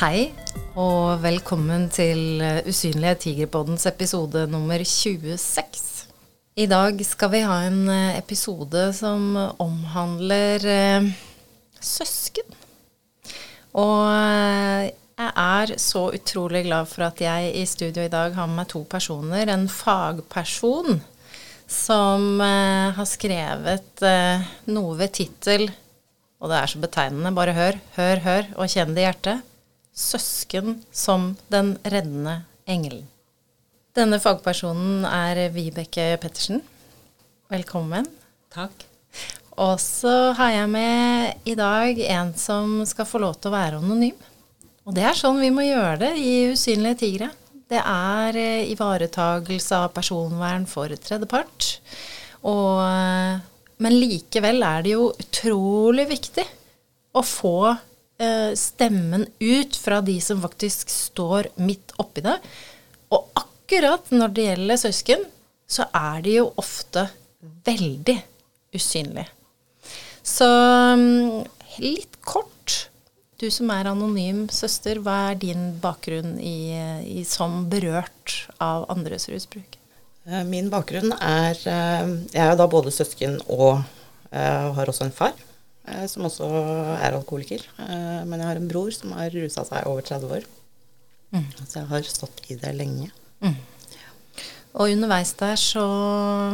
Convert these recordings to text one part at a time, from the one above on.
Hei, og velkommen til Usynlige tigerpoddens episode nummer 26. I dag skal vi ha en eh, episode som omhandler eh, søsken. Og eh, jeg er så utrolig glad for at jeg i studio i dag har med meg to personer. En fagperson som eh, har skrevet eh, noe ved tittel Og det er så betegnende. Bare hør, hør, hør, og kjenn det i hjertet. 'Søsken som den reddende engelen'. Denne fagpersonen er Vibeke Pettersen. Velkommen. Takk. Og så har jeg med i dag en som skal få lov til å være anonym. Og det er sånn vi må gjøre det i Usynlige tigre. Det er eh, ivaretagelse av personvern for tredjepart. Og, eh, men likevel er det jo utrolig viktig å få stemmen ut fra de som faktisk står midt oppi det. Og akkurat når det gjelder søsken, så er de jo ofte veldig usynlige. Så mm, litt kort. Du som er anonym søster, hva er din bakgrunn i, i, som berørt av andres rusbruk? Eh, min bakgrunn er eh, Jeg er da både søsken og har også en far som også er alkoholiker. Uh, men jeg har en bror som har rusa seg over 30 år. Mm. Så jeg har stått i det lenge. Mm. Og underveis der så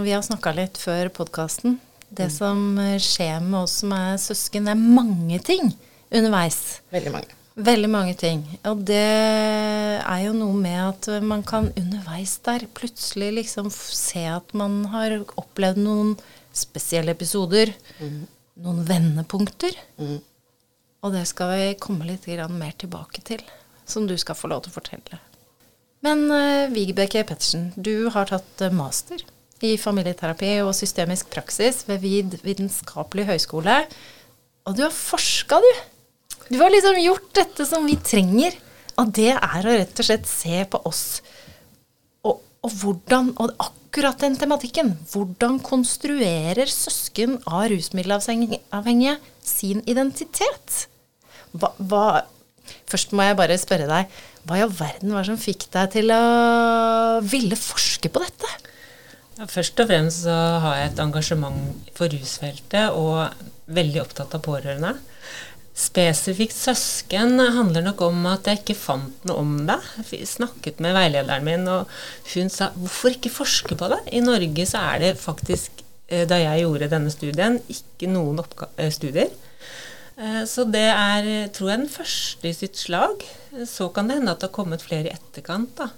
Vi har snakka litt før podkasten. Det mm. som skjer med oss som er søsken, er mange ting underveis. Veldig mange. Veldig mange ting. Og det er jo noe med at man kan underveis der plutselig liksom se at man har opplevd noen spesielle episoder. Mm. Noen vendepunkter. Mm. Og det skal vi komme litt mer tilbake til. Som du skal få lov til å fortelle. Men uh, Vibeke Pettersen, du har tatt uh, master i familieterapi og systemisk praksis ved Vid vitenskapelig høgskole. Og du har forska, du! Du har liksom gjort dette som vi trenger. Og det er å rett og slett se på oss og, og hvordan Og akkurat den tematikken. Hvordan konstruerer søsken av rusmiddelavhengige sin identitet? Hva, hva, først må jeg bare spørre deg. Hva i all verden var det som fikk deg til å ville forske på dette? Først og fremst så har jeg et engasjement for rusfeltet og veldig opptatt av pårørende. Spesifikt søsken handler nok om at jeg ikke fant noe om det. Jeg snakket med veilederen min, og hun sa hvorfor ikke forske på det? I Norge så er det faktisk, eh, da jeg gjorde denne studien, ikke noen eh, studier. Eh, så det er, tror jeg, den første i sitt slag. Så kan det hende at det har kommet flere i etterkant. da.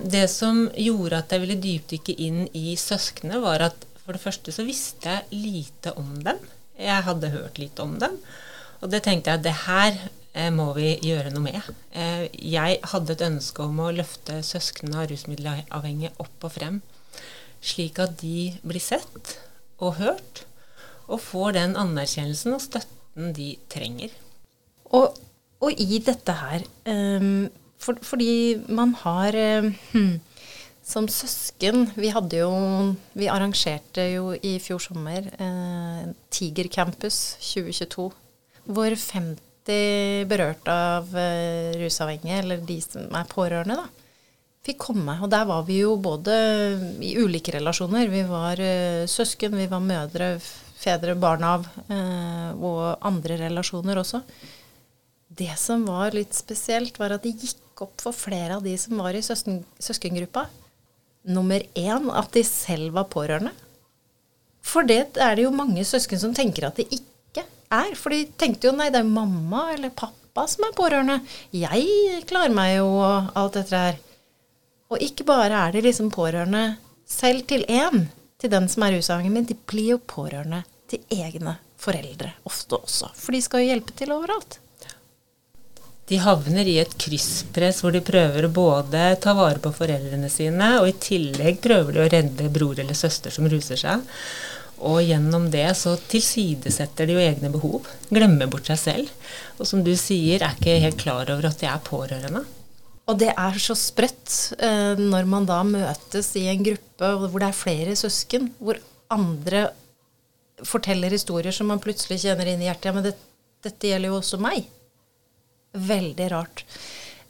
Det som gjorde at jeg ville dypdykke inn i søsknene, var at for det første så visste jeg lite om dem. Jeg hadde hørt litt om dem. Og det tenkte jeg at det her eh, må vi gjøre noe med. Eh, jeg hadde et ønske om å løfte søsknene av rusmiddelavhengige opp og frem, slik at de blir sett og hørt, og får den anerkjennelsen og støtten de trenger. Og, og i dette her um, for, Fordi man har um, som søsken Vi hadde jo Vi arrangerte jo i fjor sommer eh, Tigercampus 2022 hvor 50 berørt av eh, rusavhengige, eller de som er pårørende, da, fikk komme. Og der var vi jo både i ulike relasjoner. Vi var eh, søsken, vi var mødre, fedre, barn av, eh, og andre relasjoner også. Det som var litt spesielt, var at det gikk opp for flere av de som var i søsken, søskengruppa. Nummer én at de selv var pårørende. For det er det jo mange søsken som tenker at det ikke er. For de tenkte jo nei, det er mamma eller pappa som er pårørende. Jeg klarer meg jo og alt dette her. Og ikke bare er de liksom pårørende selv til én, til den som er rusavhengig, men de blir jo pårørende til egne foreldre ofte også. For de skal jo hjelpe til overalt. De havner i et krysspress hvor de prøver både ta vare på foreldrene sine, og i tillegg prøver de å redde bror eller søster som ruser seg. Og gjennom det så tilsidesetter de jo egne behov. Glemmer bort seg selv. Og som du sier, er ikke helt klar over at de er pårørende. Og det er så sprøtt eh, når man da møtes i en gruppe hvor det er flere søsken, hvor andre forteller historier som man plutselig kjenner inn i hjertet. Ja, men det, dette gjelder jo også meg. Veldig rart.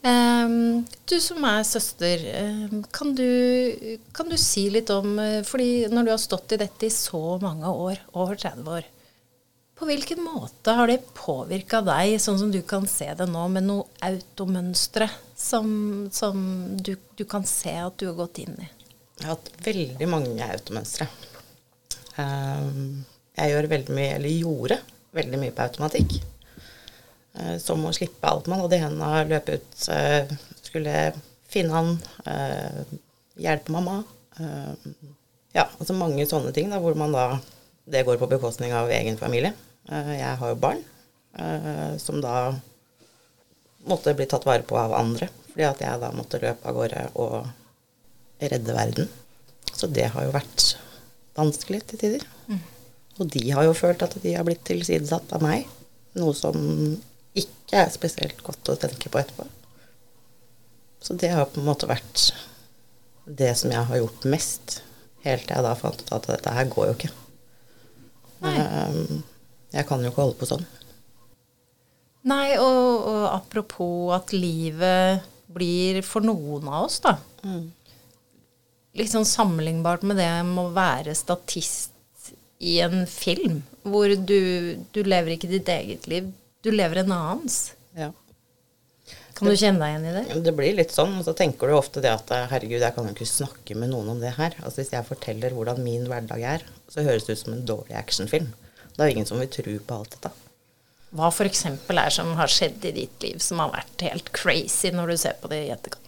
Um, du som er søster, um, kan, du, kan, du, si litt om uh, fordi når du har stått i dette i så mange år, over 30 år, på hvilken måte har det påvirka deg, sånn som du kan se det nå, med noe automønstre som, som du, du, kan se at du har gått inn i? Jeg har hatt veldig mange automønstre. Um, jeg gjør veldig mye, eller gjorde veldig mye på automatikk. Eh, som å slippe alt man hadde i hendene, løpe ut, eh, skulle finne han, eh, hjelpe mamma. Ja, altså mange sånne ting da, hvor man da Det går på bekostning av egen familie. Jeg har jo barn som da måtte bli tatt vare på av andre, fordi at jeg da måtte løpe av gårde og redde verden. Så det har jo vært vanskelig til tider. Mm. Og de har jo følt at de har blitt tilsidesatt av meg, noe som ikke er spesielt godt å tenke på etterpå. Så det har på en måte vært det som jeg har gjort mest, helt til jeg da fant ut at dette her går jo ikke. Nei. Ehm, jeg kan jo ikke holde på sånn. Nei, og, og apropos at livet blir for noen av oss, da. Mm. Litt sånn sammenlignbart med det med å være statist i en film, hvor du, du lever ikke ditt eget liv, du lever en annens. Ja. Kan du kjenne deg igjen i det? Det blir litt sånn. Og så tenker du ofte det at herregud, jeg kan jo ikke snakke med noen om det her. Altså Hvis jeg forteller hvordan min hverdag er, så høres det ut som en dårlig actionfilm. Det er ingen som vil tro på alt dette. Hva f.eks. er som har skjedd i ditt liv som har vært helt crazy når du ser på det i etterkant?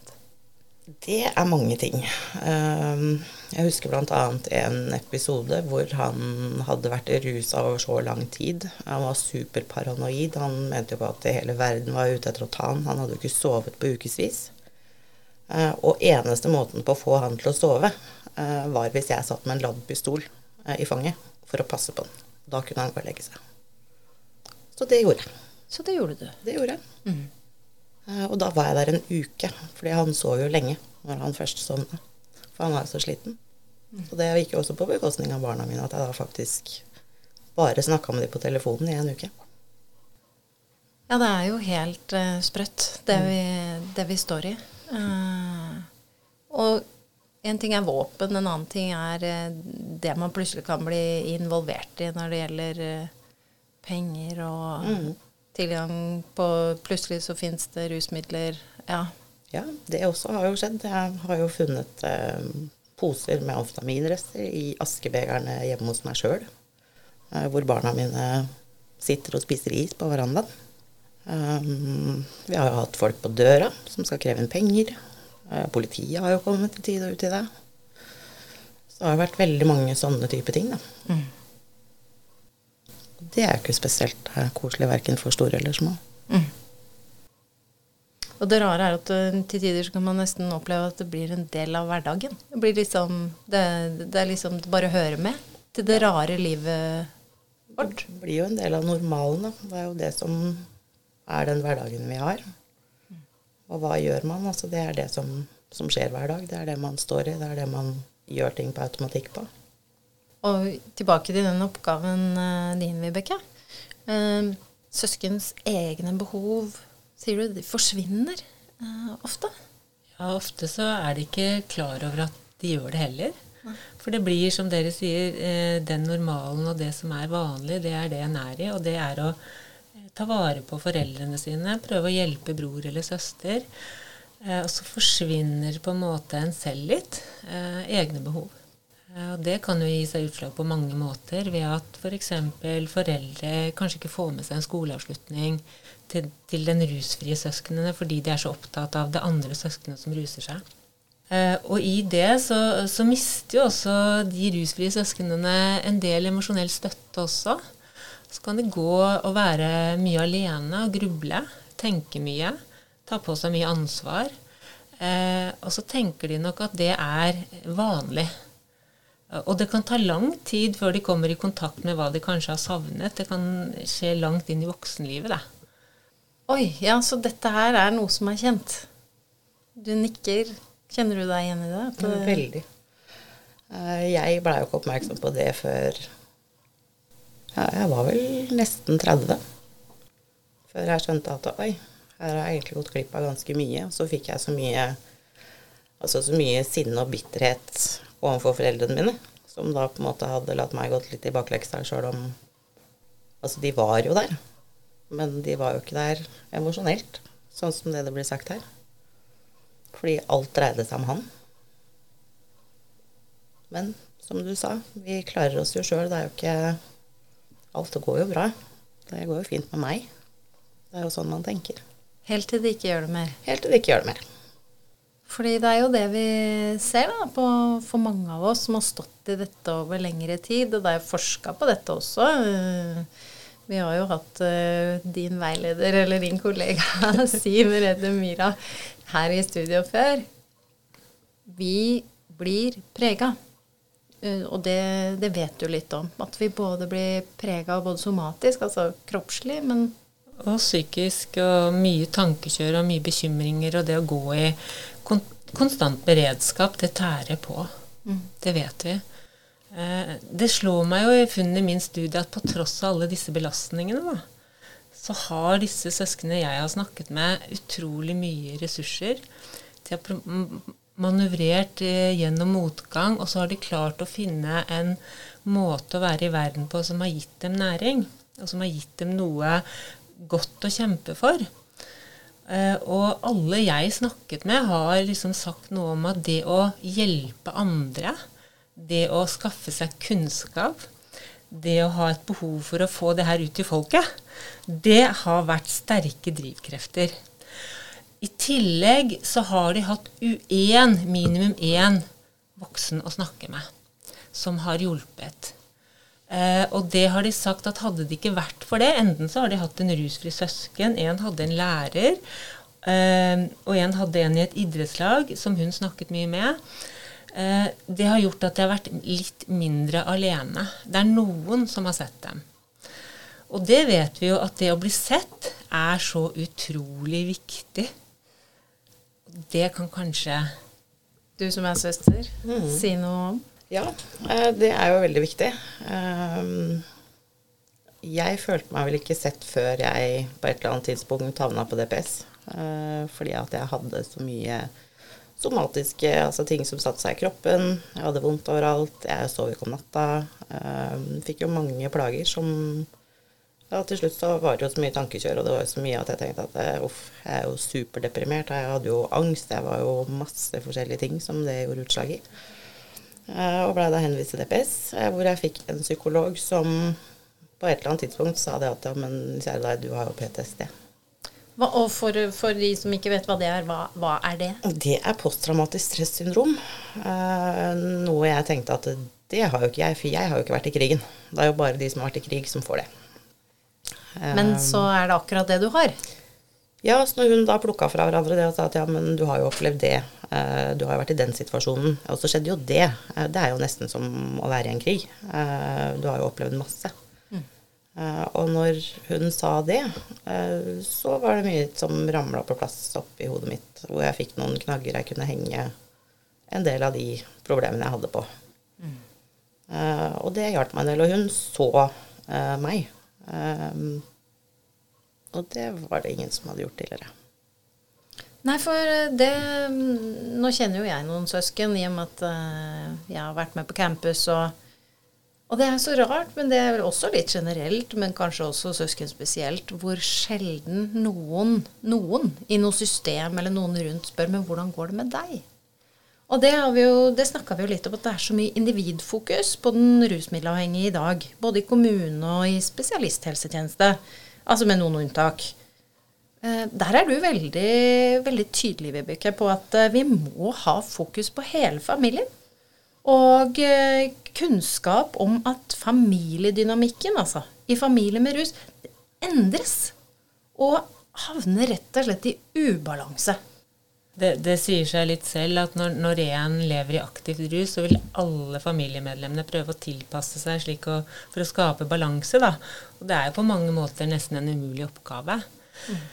Det er mange ting. Ehm, jeg husker bl.a. en episode hvor han hadde vært rusa over så lang tid. Han var superparanoid. Han mente jo på at hele verden var ute etter å ta han. Han hadde jo ikke sovet på ukevis. Eh, og eneste måten på å få han til å sove, eh, var hvis jeg satt med en ladd pistol eh, i fanget for å passe på han. Da kunne han bare legge seg. Så det gjorde jeg. Så det gjorde du? Det gjorde jeg. Mm. Eh, og da var jeg der en uke, fordi han sov jo lenge når han først sovna. For han var jo så sliten. Så det gikk jo også på bekostning av barna mine at jeg da faktisk bare snakka med dem på telefonen i en uke. Ja, det er jo helt uh, sprøtt, det, mm. vi, det, vi, står i. Uh, og en ting er våpen, en annen ting er uh, det man plutselig kan bli involvert i når det gjelder penger og mm tilgang på Plutselig så fins det rusmidler. Ja. ja, det også har jo skjedd. Jeg har jo funnet eh, poser med amfetaminrester i askebegerne hjemme hos meg sjøl. Eh, hvor barna mine sitter og spiser is på verandaen. Um, vi har jo hatt folk på døra som skal kreve inn penger. Uh, politiet har jo kommet i tid og ut i det. Så det har vært veldig mange sånne type ting, da. Mm det er jo ikke spesielt eh, koselig verken for store eller små. Mm. Og det rare er at uh, til tider så kan man nesten oppleve at det blir en del av hverdagen. Det blir liksom Det, det er liksom bare å høre med til det rare livet vårt. Det blir jo en del av normalen, da. Det er jo det som er den hverdagen vi har. Og hva gjør man? Altså det er det som, som skjer hver dag. Det er det man står i. Det er det man gjør ting på automatikk på. Og tilbake til den oppgaven uh, din, Vibeke. Uh, søskens egne behov, sier du, de forsvinner uh, ofte? Ja, ofte så er de ikke klar over at de gjør det heller. For det blir, som dere sier, den normalen og det som er vanlig, det er det en er i. Og det er å ta vare på foreldrene sine, prøve å hjelpe bror eller søster. Og så forsvinner på en måte en selv litt. Egne behov. Og det kan jo gi seg utslag på mange måter, ved at f.eks. For foreldre kanskje ikke får med seg en skoleavslutning til, til, den rusfrie søsknene fordi de er så opptatt av det andre søskenet som ruser seg. Eh, og i det så, så, mister jo også de rusfrie søsknene en del emosjonell støtte også. Så kan det gå og være mye alene og gruble, tenke mye, ta på seg mye ansvar. Eh, og så tenker de nok at det er vanlig. Og det kan ta lang tid før de kommer i kontakt med hva de kanskje har savnet. Det kan skje langt inn i voksenlivet, da. Oi, ja, så dette her er noe som er kjent. Du nikker. Kjenner du deg igjen i det? det... Veldig. Eh, jeg blei jo ikke oppmerksom på det før ja, jeg var vel nesten 30. Før jeg skjønte at oi, Her har jeg egentlig gått glipp av ganske mye. Og så fikk jeg så mye altså så mye sinne og bitterhet overfor foreldrene mine, som da på en måte hadde latt meg gått litt i bakleksa sjøl om Altså, de var jo der, men de var jo ikke der emosjonelt, sånn som det det blir sagt her. Fordi alt dreide seg om han. Men som du sa, vi klarer oss jo sjøl. Det er jo ikke Alt går jo bra. Det går jo fint med meg. Det er jo sånn man tenker. Helt til det ikke gjør det mer. Helt til det ikke gjør det mer. Fordi det er jo det vi ser da, på, for mange av oss som har stått i dette over lengre tid. Og det er jo forska på dette også. Eh, vi har jo hatt uh, din veileder, eller din kollega Siv Redde Myra, her i studio før. Vi blir prega. Uh, og det, det, vet du litt om. At vi både blir prega både somatisk, altså kroppslig, men Og psykisk. Og mye tankekjør og mye bekymringer. Og det å gå i kon konstant beredskap, det tærer på. Mm. Det vet vi. Eh, det slår meg jo i funnet i min studie at på tross av alle disse belastningene, da, så har disse søsknene jeg har snakket med, utrolig mye ressurser. De har manøvrert eh, gjennom motgang, og så har de klart å finne en måte å være i verden på som har gitt dem næring, og som har gitt dem noe godt å kjempe for. Uh, og alle jeg snakket med, har liksom sagt noe om at det å hjelpe andre, det å skaffe seg kunnskap, det å ha et behov for å få det her ut til folket, det har vært sterke drivkrefter. I tillegg så har de hatt én, minimum én voksen å snakke med, som har hjulpet. Uh, og det har de sagt at hadde det ikke vært for det, enten så har de hatt en rusfri søsken, en hadde en lærer, eh, og en hadde en i et idrettslag som hun snakket mye med. Eh, det har gjort at de har vært litt mindre alene. Det er noen som har sett dem. Og det vet vi jo at det å bli sett er så utrolig viktig. Det kan kanskje Du som er søster, mm. si noe om? Ja, eh, det er jo veldig viktig. Eh, jeg følte meg vel ikke sett før jeg på et eller annet tidspunkt havna på DPS. Eh, fordi at jeg hadde så mye somatiske altså ting som satte seg i kroppen. Jeg hadde vondt overalt. Jeg sov ikke om natta. Fikk jo mange plager som ja, Til slutt så var det jo så mye tankekjør, og det var jo så mye at jeg tenkte at uff, jeg er jo superdeprimert. Jeg hadde jo angst. Jeg var jo masse forskjellige ting som det gjorde utslag i. Eh, og blei da henvist til DPS, eh, hvor jeg fikk en psykolog som på et eller annet tidspunkt sa det at ja, men kjære deg, du har jo PTSD. Hva, og for, for, de som ikke vet hva det er, hva, hva er det? Det er posttraumatisk stressyndrom. Eh, noe jeg tenkte at det har jo ikke jeg, for jeg har jo ikke vært i krigen. Det er jo bare de som har vært i krig, som får det. Men så er det akkurat det du har? Ja, så når hun da plukka fra hverandre det og sa at ja, men du har jo opplevd det, Eh, du har jo vært i den situasjonen. Og så skjedde jo det. Eh, det er jo nesten som å være i en krig. Eh, du har jo opplevd masse. Mm. Og når hun sa det, så var det mye som ramla på plass oppi hodet mitt. Hvor jeg fikk noen knagger jeg kunne henge en del av de problemene jeg hadde på. Mm. Og det hjalp meg en del. Og hun så meg. Og det var det ingen som hadde gjort tidligere. Nei, for eh, det mm, Nå kjenner jo jeg noen søsken i og med at uh, jeg har vært med på campus og og det er så rart, men det er vel også litt generelt, men kanskje også søsken spesielt, hvor sjelden noen, noen i noe system eller noen rundt spør men hvordan går det med deg? Og det, har vi jo, det snakka vi jo litt om, at det er så mye individfokus på den rusmiddelavhengige i dag. Både i kommune og i spesialisthelsetjeneste. Altså med noen unntak. Eh, der er du veldig, veldig tydelig, Vibeke, på at eh, vi må ha fokus på hele familien. Og eh, kunnskap om at familiedynamikken, altså, i familier med rus, endres. Og havner rett og slett i ubalanse. Det, det, sier seg litt selv at når, når en lever i aktivt rus, så vil alle familiemedlemmene prøve å tilpasse seg slik å, for å skape balanse. Da. Og det er jo på mange måter nesten en umulig oppgave. Mm.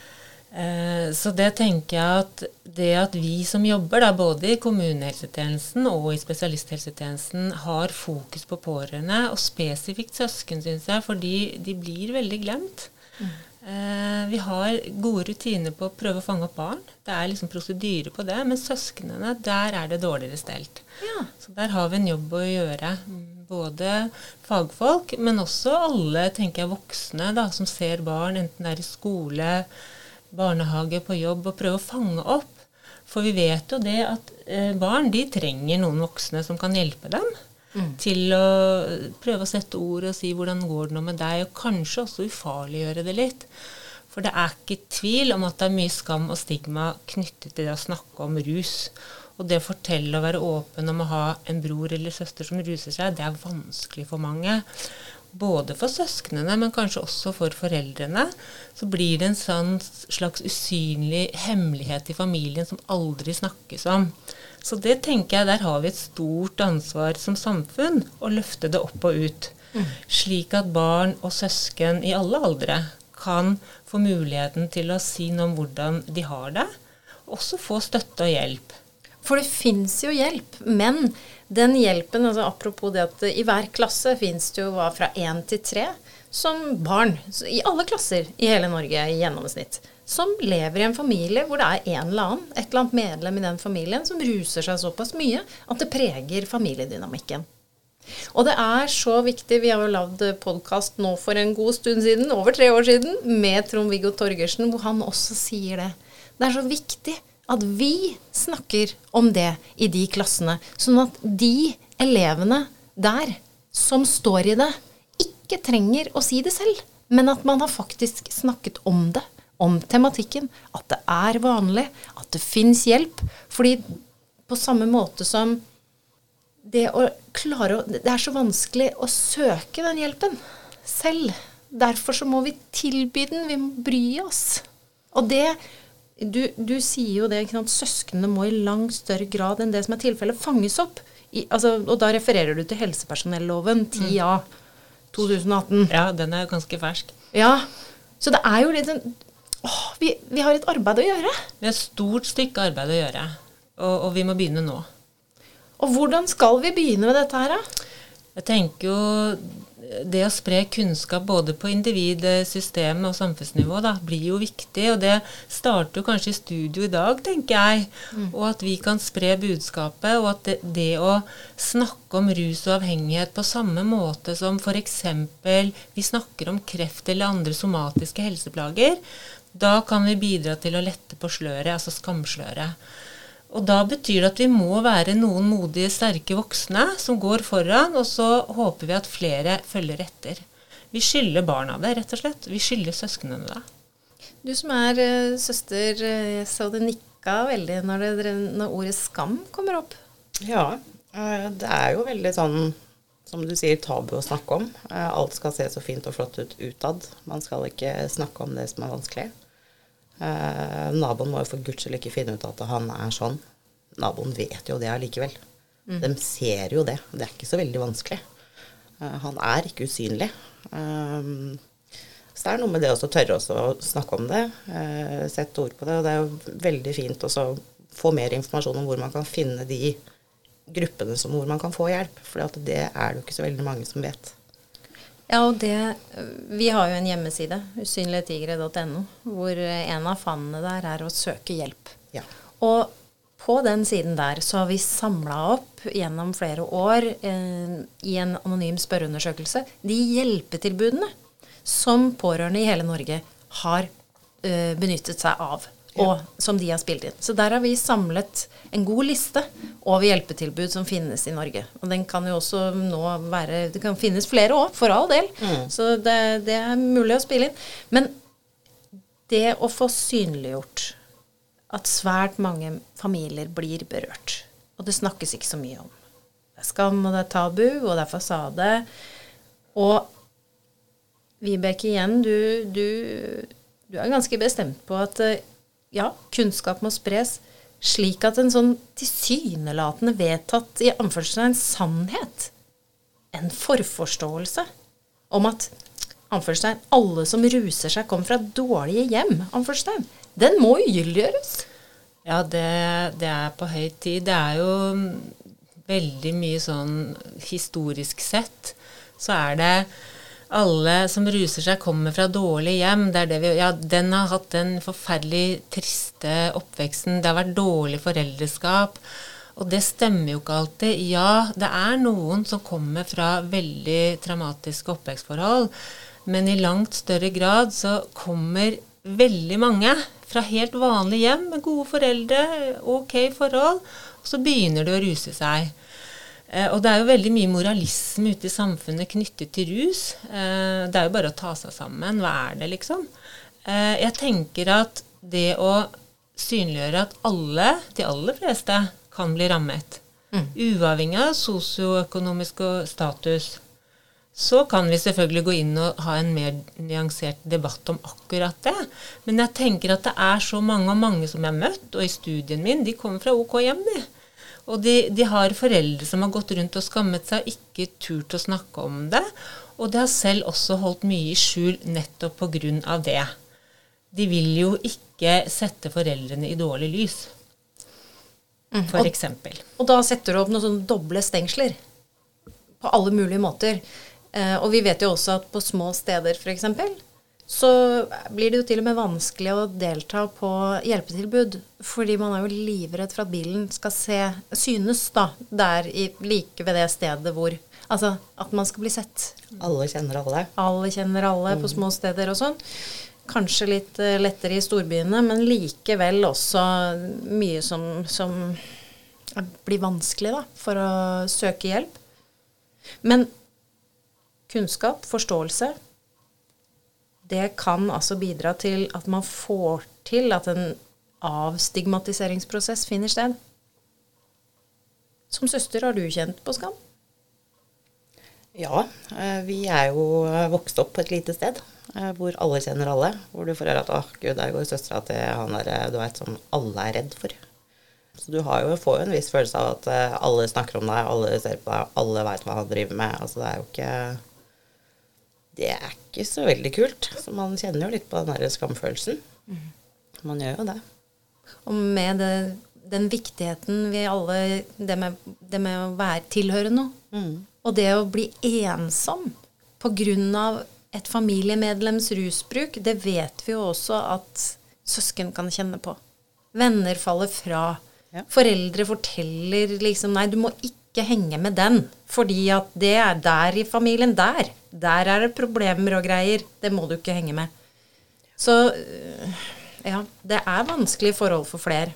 Eh, så det tenker jeg at det at vi som jobber da, både i kommunehelsetjenesten og i spesialisthelsetjenesten har fokus på pårørende, og spesifikt søsken, syns jeg, fordi de blir veldig glemt. Mm. Eh, vi har gode rutiner på å prøve å fange opp barn. Det er liksom prosedyre på det. Men søsknene, der er det dårligere stelt. Ja. Så der har vi en jobb å gjøre. Både fagfolk, men også alle tenker jeg, voksne da, som ser barn, enten det er i skole, barnehage, på jobb, og prøve å fange opp. For vi vet jo det at eh, barn de trenger noen voksne som kan hjelpe dem. Mm. Til å prøve å sette ord og si 'hvordan går det nå med deg', og kanskje også ufarliggjøre det litt. For det er ikke tvil om at det er mye skam og stigma knyttet til det å snakke om rus. Og det å fortelle og være åpen om å ha en bror eller søster som ruser seg, det er vanskelig for mange. Både for søsknene, men kanskje også for foreldrene. Så blir det en sånn slags usynlig hemmelighet i familien som aldri snakkes om. Så det tenker jeg, der har vi et stort ansvar som samfunn å løfte det opp og ut. Mm. Slik at barn og søsken i alle aldre kan få muligheten til å si noe om hvordan de har det, også få støtte og hjelp. For det fins jo hjelp, men den hjelpen, altså apropos det at i hver klasse fins det jo fra én til tre som barn, i alle klasser i hele Norge i gjennomsnitt som lever i en familie hvor det er en eller annen, et eller annet medlem i den familien som ruser seg såpass mye at det preger familiedynamikken. Og det er så viktig. Vi har jo lagd podkast nå for en god stund siden, over tre år siden, med Trond-Viggo Torgersen, hvor han også sier det. Det er så viktig at vi snakker om det i de klassene, sånn at de elevene der som står i det, ikke trenger å si det selv, men at man har faktisk snakket om det om tematikken. At det er vanlig, at det fins hjelp. Fordi på samme måte som det å klare å Det er så vanskelig å søke den hjelpen selv. Derfor så må vi tilby den. Vi må bry oss. Og det Du, du sier jo det, ikke sant. Søsknene må i langt større grad enn det som er tilfellet, fanges opp. I, altså, og da refererer du til helsepersonelloven 10A 2018. Ja, den er jo ganske fersk. Ja, så det er jo litt sånn åh, vi, vi, har et arbeid å gjøre. Vi har et stort stykke arbeid å gjøre, og, og, vi må begynne nå. Og hvordan skal vi begynne med dette her, da? Jeg tenker jo det å spre kunnskap både på individ, system og samfunnsnivå da, blir jo viktig. Og det starter jo kanskje i studio i dag, tenker jeg. Mm. Og at vi kan spre budskapet. Og at det, det, å snakke om rus og avhengighet på samme måte som f.eks. vi snakker om kreft eller andre somatiske helseplager, da kan vi bidra til å lette på sløret, altså skamsløret. Og da betyr det at vi må være noen modige, sterke voksne som går foran, og så håper vi at flere følger etter. Vi skylder barna det, rett og slett. Vi skylder søsknene det. Du som er uh, søster, uh, jeg så det nikka veldig når, det, når, ordet skam kommer opp. Ja, uh, det er jo veldig sånn, som du sier, tabu å snakke om. alt skal se så fint og flott ut utad. Man skal ikke snakke om det som er vanskelig. Eh, naboen må jo for guds skyld ikke finne ut at han er sånn. Naboen vet jo det allikevel. Mm. De ser jo det. Det er ikke så veldig vanskelig. Eh, han er ikke usynlig. Eh, så det er noe med det å tørre å snakke om det, eh, sette ord på det. Og det er jo veldig fint å få mer informasjon om hvor man kan finne de gruppene som, hvor man kan få hjelp. For det er det jo ikke så veldig mange som vet. Ja, og det Vi har jo en hjemmeside, usynligtigre.no, hvor en av fanene der er å søke hjelp. Ja. Og på den siden der så har vi samla opp gjennom flere år eh, i en anonym spørreundersøkelse de hjelpetilbudene som pårørende i hele Norge har eh, benyttet seg av og som de har spilt inn. Så der har vi samlet en god liste over hjelpetilbud som finnes i Norge. Og den kan jo også nå være Det kan finnes flere òg, for all del. Mm. Så det, det, er mulig å spille inn. Men det å få synliggjort at svært mange familier blir berørt, og det snakkes ikke så mye om. Det er skam, og det er tabu, og det er fasade. Og Vibeke, igjen, du, du, du er ganske bestemt på at eh, ja, kunnskap må spres slik at en sånn tilsynelatende vedtatt i anførselstegn sannhet, en forforståelse om at anførselstegn, alle som ruser seg, kommer fra dårlige hjem, anførselstegn, den må ugyldiggjøres. Ja, det, det, er på høy tid. Det er jo veldig mye sånn historisk sett så er det alle som ruser seg, kommer fra dårlige hjem. Det det vi, ja, den har hatt den forferdelig triste oppveksten. Det har vært dårlig foreldreskap. Og det stemmer jo ikke alltid. Ja, det er noen som kommer fra veldig traumatiske oppvekstforhold, men i langt større grad så kommer veldig mange fra helt vanlige hjem med gode foreldre, ok forhold, og så begynner de å ruse seg. Eh, og det er jo veldig mye moralisme ute i samfunnet knyttet til rus. Eh, det er jo bare å ta seg sammen. Hva er det, liksom? Eh, jeg tenker at det å synliggjøre at alle, de aller fleste, kan bli rammet, mm. uavhengig av sosioøkonomisk status, så kan vi selvfølgelig gå inn og ha en mer nyansert debatt om akkurat det. Men jeg tenker at det er så mange og mange som jeg har møtt, og i studien min, de kommer fra OK hjem, de. Og de, de, har foreldre som har gått rundt og skammet seg, ikke turt å snakke om det. Og de har selv også holdt mye i skjul nettopp pga. det. De vil jo ikke sette foreldrene i dårlig lys, f.eks. Mm. Og, og da setter du opp noen sånne doble stengsler på alle mulige måter. Eh, og vi vet jo også at på små steder f.eks så blir det jo til og med vanskelig å delta på hjelpetilbud. Fordi man er jo livredd for at bilen skal se, synes da, der i, like ved det stedet hvor Altså at man skal bli sett. Alle kjenner alle. Alle kjenner alle mm. på små steder og sånn. Kanskje litt uh, lettere i storbyene, men likevel også mye som, som blir vanskelig da, for å søke hjelp. Men kunnskap, forståelse, det kan altså bidra til at man får til at en avstigmatiseringsprosess finner sted. Som søster har du kjent på skam? Ja, eh, vi er jo vokst opp på et lite sted eh, hvor alle kjenner alle. Hvor du får høre at 'Å, gud, der går søstera til han der eh, du vet, som alle er redd for'. Så du jo, får jo en viss følelse av at alle snakker om deg, alle ser på deg, alle veit hva han driver med. Altså det er jo ikke det er ikke så veldig kult. Så man kjenner jo litt på den der skamfølelsen. Mm. Man gjør jo det. Og med det, den viktigheten vi alle Det med, det med å være tilhøre noe. Mm. Og det å bli ensom pga. et familiemedlems rusbruk, det vet vi jo også at søsken kan kjenne på. Venner faller fra. Ja. Foreldre forteller liksom Nei, du må ikke henge med den, fordi at det er der i familien. Der. Der er det problemer og greier. Det må du ikke henge med. Så øh, ja, det er vanskelige forhold for flere.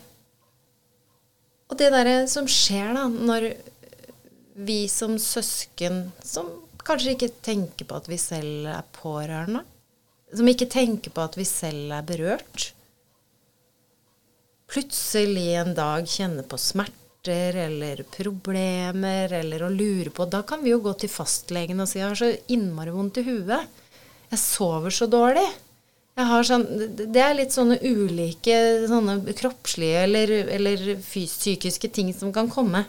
Og det derre som skjer da, når vi som søsken, som kanskje ikke tenker på at vi selv er pårørende, som ikke tenker på at vi selv er berørt, plutselig en dag kjenner på smerte smerter eller problemer eller å lure på Da kan vi jo gå til fastlegen og si 'Jeg har så innmari vondt i huet. Jeg sover så dårlig'. Sånn, det er litt sånne ulike sånne kroppslige eller, eller psykiske ting som kan komme.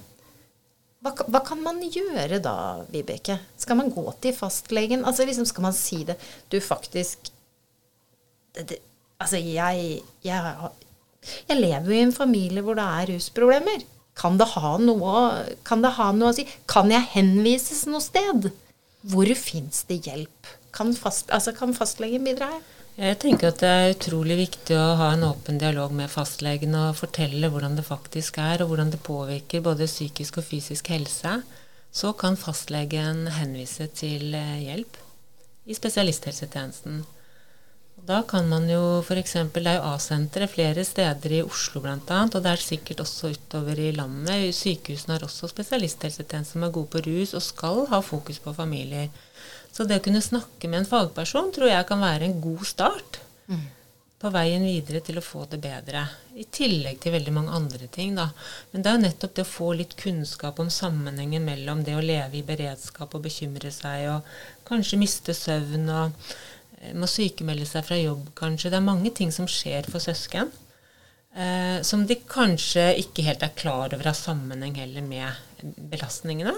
Hva, hva, kan man gjøre da, Vibeke? Skal man gå til fastlegen? Altså liksom Skal man si det Du, faktisk det, det, Altså, jeg, jeg, jeg lever jo i en familie hvor det er rusproblemer. Kan det, noe, kan det ha noe, å si? Kan jeg henvises noe sted? Hvor fins det hjelp? Kan, fast, altså, kan fastlegen bidra her? Jeg tenker at det er utrolig viktig å ha en åpen dialog med fastlegen og fortelle hvordan det faktisk er, og hvordan det påvirker både psykisk og fysisk helse. Så kan fastlegen henvise til eh, hjelp i spesialisthelsetjenesten. Da kan man jo f.eks. Det er jo A-sentre flere steder i Oslo bl.a. Og det er sikkert også utover i landet. Sykehusene har også spesialisthelsetjeneste som er gode på rus og skal ha fokus på familier. Så det å kunne snakke med en fagperson tror jeg kan være en god start mm. på veien videre til å få det bedre. I tillegg til veldig mange andre ting, da. Men det er jo nettopp det å få litt kunnskap om sammenhengen mellom det å leve i beredskap og bekymre seg og kanskje miste søvn og må sykemelde seg fra jobb, kanskje. Det er mange ting som skjer for søsken. Eh, som de kanskje ikke helt er klar over har sammenheng heller med belastningene.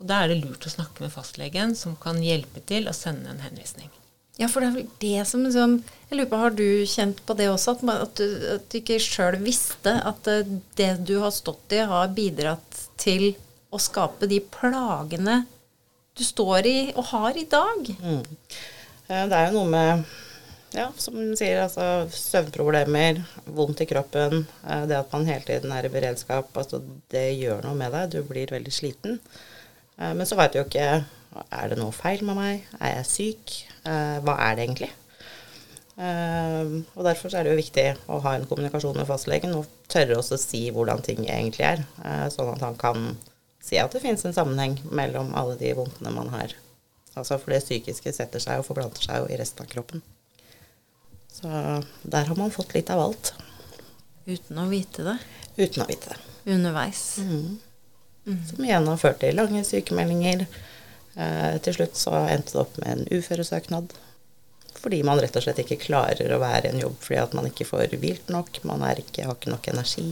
Og Da er det lurt å snakke med fastlegen, som kan hjelpe til å sende en henvisning. Ja, for det er vel det som liksom Jeg lurer på, Har du kjent på det også? At, at, du, at du, ikke sjøl visste at eh, det du har stått i, har bidratt til å skape de plagene du står i og har i dag. Mm. Eh, Det er jo noe med ja, som hun sier, altså søvnproblemer, vondt i kroppen, eh, det at man hele tiden er i beredskap, altså det gjør noe med deg. Du blir veldig sliten. Eh, Men så veit du jo ikke er det noe feil med meg, er jeg syk, hva er det egentlig? Og derfor er det jo viktig å ha en kommunikasjon med fastlegen og tørre også å si hvordan ting egentlig er, sånn at han kan si at det finnes en sammenheng mellom alle de vondtene man har. Altså for det psykiske setter seg og forblanter seg jo i resten av kroppen. Så der har man fått litt av alt, Uten å vite det. uten å vite det. Underveis. Som igjen har ført til lange sykemeldinger. Eh, til slutt så endte det opp med en uføresøknad. Fordi man rett og slett ikke klarer å være i en jobb fordi at man ikke får hvilt nok. Man ikke, har ikke nok energi.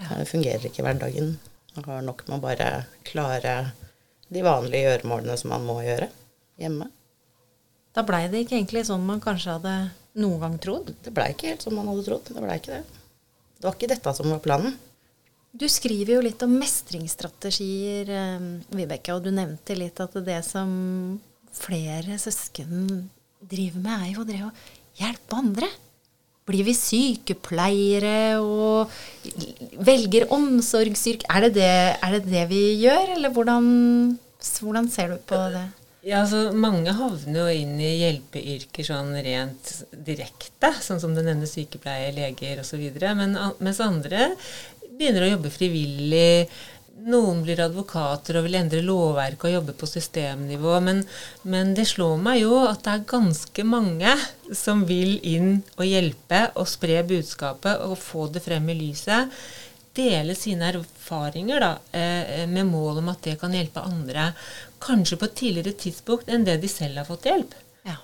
Eh, fungerer ikke i hverdagen. Man har nok med å bare klare de vanlige gjøremålene som man må gjøre hjemme. Da blei det ikke egentlig sånn man kanskje hadde noen gang trodd. Det blei ikke helt som man hadde trodd. Det blei ikke det. Det var ikke dette som var planen. Du skriver jo litt om mestringsstrategier, eh, Vibeke, og du nevnte litt at det som flere søsken driver med, er jo det å hjelpe andre. Blir vi sykepleiere og velger omsorgsyrke? Er, er det det vi gjør, eller hvordan, hvordan ser du på det? Ja, altså Mange havner jo inn i hjelpeyrker sånn rent direkte, sånn som du nevner sykepleie, leger osv. Mens andre begynner å jobbe frivillig. Noen blir advokater og vil endre lovverket og jobbe på systemnivå. Men, men det slår meg jo at det er ganske mange som vil inn og hjelpe og spre budskapet og få det frem i lyset. Dele sine erfaringer da, eh, med mål om at det kan hjelpe andre. Kanskje på et tidligere tidspunkt enn det de selv har fått hjelp. Ja.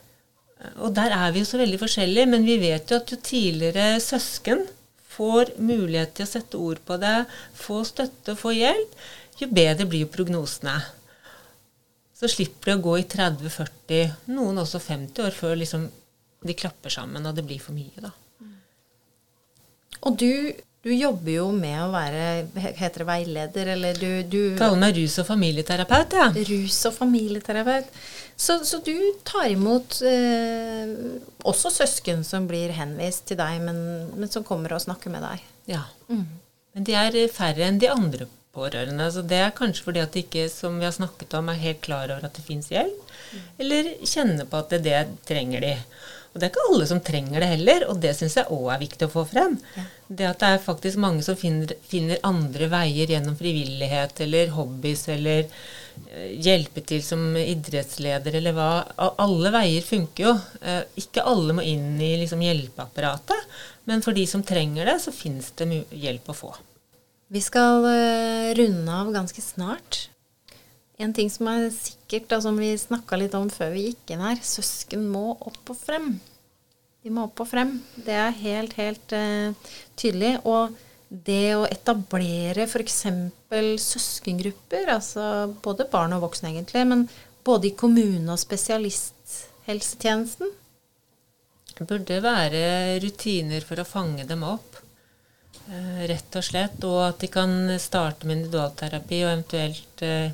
Og der er vi jo så veldig forskjellige, men vi vet jo at jo tidligere søsken får mulighet til å sette ord på det, få støtte, få hjelp, jo bedre blir prognosene. Så slipper det å gå i 30-40, noen også 50 år før liksom de klapper sammen og det blir for mye, da. Og du, du jobber jo med å være Heter det veileder, eller du, du Kaller meg rus- og familieterapeut, ja. Rus- og familieterapeut. Så, så du tar imot eh, også søsken som blir henvist til deg, men, men som kommer og snakker med deg. ja. Men de er færre enn de andre pårørende. Så det er kanskje fordi at de ikke, som vi har snakket om, er helt klar over at det fins hjelp. Eller kjenner på at det, det trenger de. Og det er ikke alle som trenger det heller, og det syns jeg òg er viktig å få frem. Det at det er faktisk mange som finner, finner andre veier gjennom frivillighet eller hobbies eller eh, hjelpe til som idrettsleder eller hva. Alle veier funker jo. Eh, Ikke alle må inn i liksom hjelpeapparatet, men for de som trenger det, så fins det hjelp å få. Vi skal eh, runde av ganske snart. En ting som er sikkert, da, som vi snakka litt om før vi gikk inn her, søsken må opp og frem. De må opp og frem. Det er helt, helt uh, tydelig. Og det å etablere f.eks. søskengrupper, altså både barn og voksne egentlig, men både i kommune- og spesialisthelsetjenesten, Det burde være rutiner for å fange dem opp, eh, rett og slett. Og at de kan starte med individualterapi og eventuelt eh,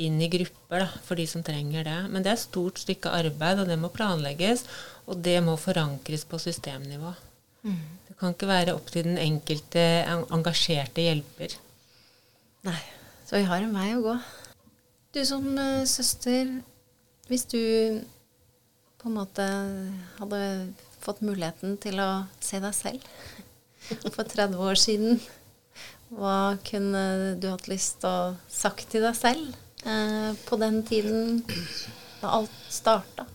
inn i grupper da, for de som trenger det. Men det er et stort stykke arbeid, og det må planlegges. Og det må forankres på systemnivå. Det kan ikke være opp til den enkelte engasjerte hjelper. Nei, så vi har en vei å gå. Du som uh, søster, hvis du på en måte hadde fått muligheten til å se deg selv for 30 år siden, hva kunne du hatt lyst til å sagt til deg selv eh, på den tiden da alt starta?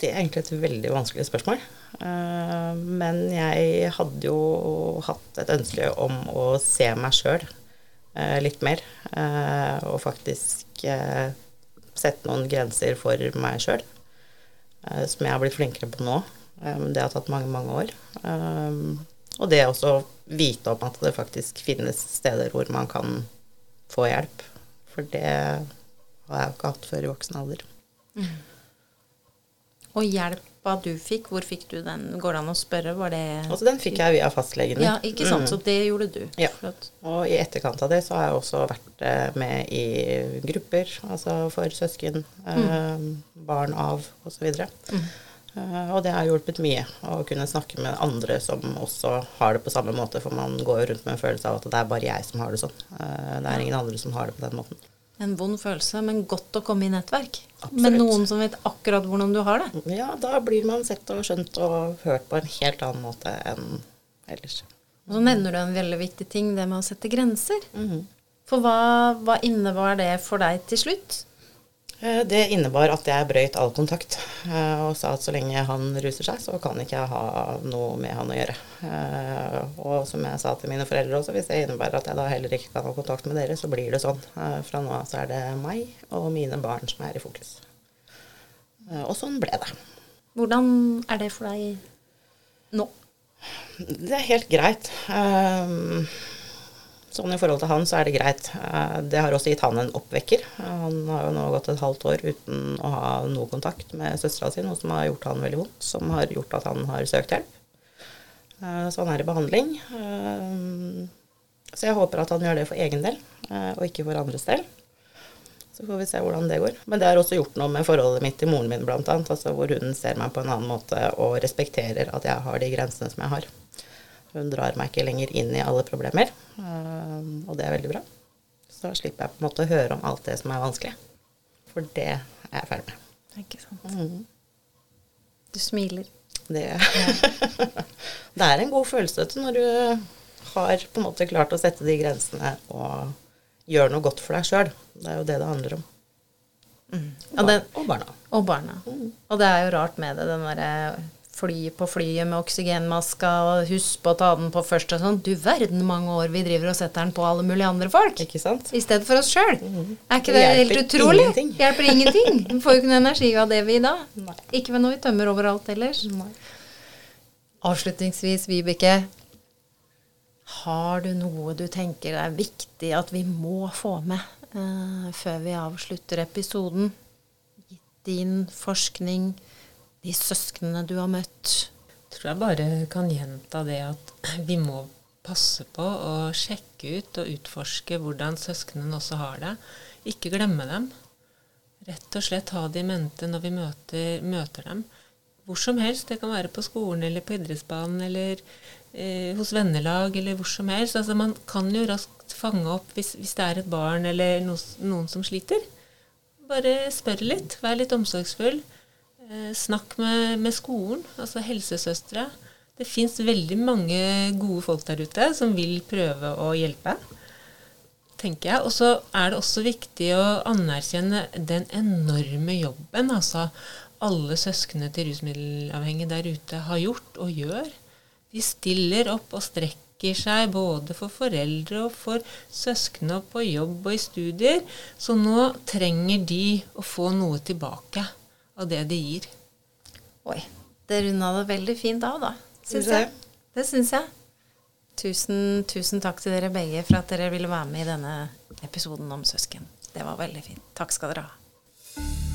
Det er egentlig et veldig vanskelig spørsmål. Eh, Men jeg hadde jo hatt et ønske om å se meg sjøl litt mer. eh, Og faktisk eh, sette noen grenser for meg sjøl, som jeg har blitt flinkere på nå. Eh, det har tatt mange, mange år. Eh, Og det også vite om at det faktisk finnes steder hvor man kan få hjelp. For det har jeg jo ikke hatt før i voksen alder. Og hjelp hjelpa du fikk, hvor fikk du den? Går det an å spørre? Var det Altså, den fikk jeg via fastlegen. Ja, ikke sant. Mm. Så det gjorde du. Ja. Flott. Og i etterkant av det så har jeg også vært eh, med i grupper, altså for søsken, eh, barn av osv. Mm. Uh, og det har hjulpet mye å kunne snakke med andre som også har det på samme måte, for man går jo rundt med en følelse av at det er bare jeg som har det sånn. Eh, det er ingen andre som har det på den måten. En vond følelse, men godt å komme i nettverk. Absolutt. Med noen som vet akkurat hvordan du har det. Ja, da blir man sett og skjønt og hørt på en helt annen måte enn ellers. Og så nevner du en veldig viktig ting, det med å sette grenser. Mhm. For hva, hva innebar det for deg til slutt? Eh, Det innebar at jeg brøyt all kontakt eh, og sa at så lenge han ruser seg, så kan ikke jeg ha noe med han å gjøre. Eh, Og som jeg sa til mine foreldre også, hvis det innebærer at jeg da heller ikke kan ha kontakt med dere, så blir det sånn. Fra nå av så er det meg og mine barn som er i fokus. Og sånn ble det. Hvordan er det for deg nå? Det er helt greit. Um, Sånn i forhold til han, så er det greit. Eh, Det har også gitt han en oppvekker. Han har jo nå gått et halvt år uten å ha noe kontakt med søstera si, noe som har gjort han veldig vondt. Som har gjort at han har søkt hjelp. Eh, Så han er i behandling. Eh, Så jeg håper at han gjør det for egen del, og ikke for andres del. Så får vi se hvordan det går. Men det har også gjort noe med forholdet mitt til moren min, annet. Altså hvor hun ser meg på en annen måte og respekterer at jeg har de grensene som jeg har. Hun drar meg ikke lenger inn i alle problemer, um, og det er veldig bra. Så slipper jeg på en måte å høre om alt det som er vanskelig. For det er jeg ferdig med. Ikke sant. Mm. Du smiler. Det, det er en god følelse når du har på en måte klart å sette de grensene og gjøre noe godt for deg sjøl. Det er jo det det handler om. Ja, det, Og barna. og barna. Og det er jo rart med det, den derre fly på flyet med oksygenmaska, og husk på å ta den på først og sånn. Du verden mange år vi driver og setter den på alle mulige andre folk. Ikke sant? I stedet for oss sjøl. Er ikke Det det helt utrolig? ingenting. Hjelper ingenting. Vi får jo ikke noe energi av det vi da. Nei. Ikke når vi tømmer overalt ellers. Avslutningsvis, Vibeke. Har du noe du tenker er viktig at vi må få med uh, før vi avslutter episoden? Din forskning, de søsknene du har møtt. Jeg tror jeg bare kan gjenta det at vi må passe på å sjekke ut og utforske hvordan søsknene også har det. Ikke glemme dem. Rett og slett ha det i mente når vi møter, møter dem. Hvor som helst. Det kan være på skolen eller på idrettsbanen eller eh, hos vennelag eller hvor som helst. Altså, man kan jo raskt fange opp hvis, hvis det er et barn eller noen, noen som sliter. Bare spør litt. Vær litt omsorgsfull. Eh, snakk med, med skolen, altså helsesøstre. Det fins veldig mange gode folk der ute som vil prøve å hjelpe, tenker jeg. Og så er det også viktig å anerkjenne den enorme jobben altså alle søsknene til rusmiddelavhengige der ute har gjort og gjør. De stiller opp og strekker seg både for foreldre og for søskne på jobb og i studier. Så nå trenger de å få noe tilbake av det de gir. Oi, det runda det veldig fint av, da. Syns jeg. Det syns jeg. Tusen, tusen takk til dere begge for at dere ville være med i denne episoden om søsken. Det var veldig fint. Takk skal dere ha.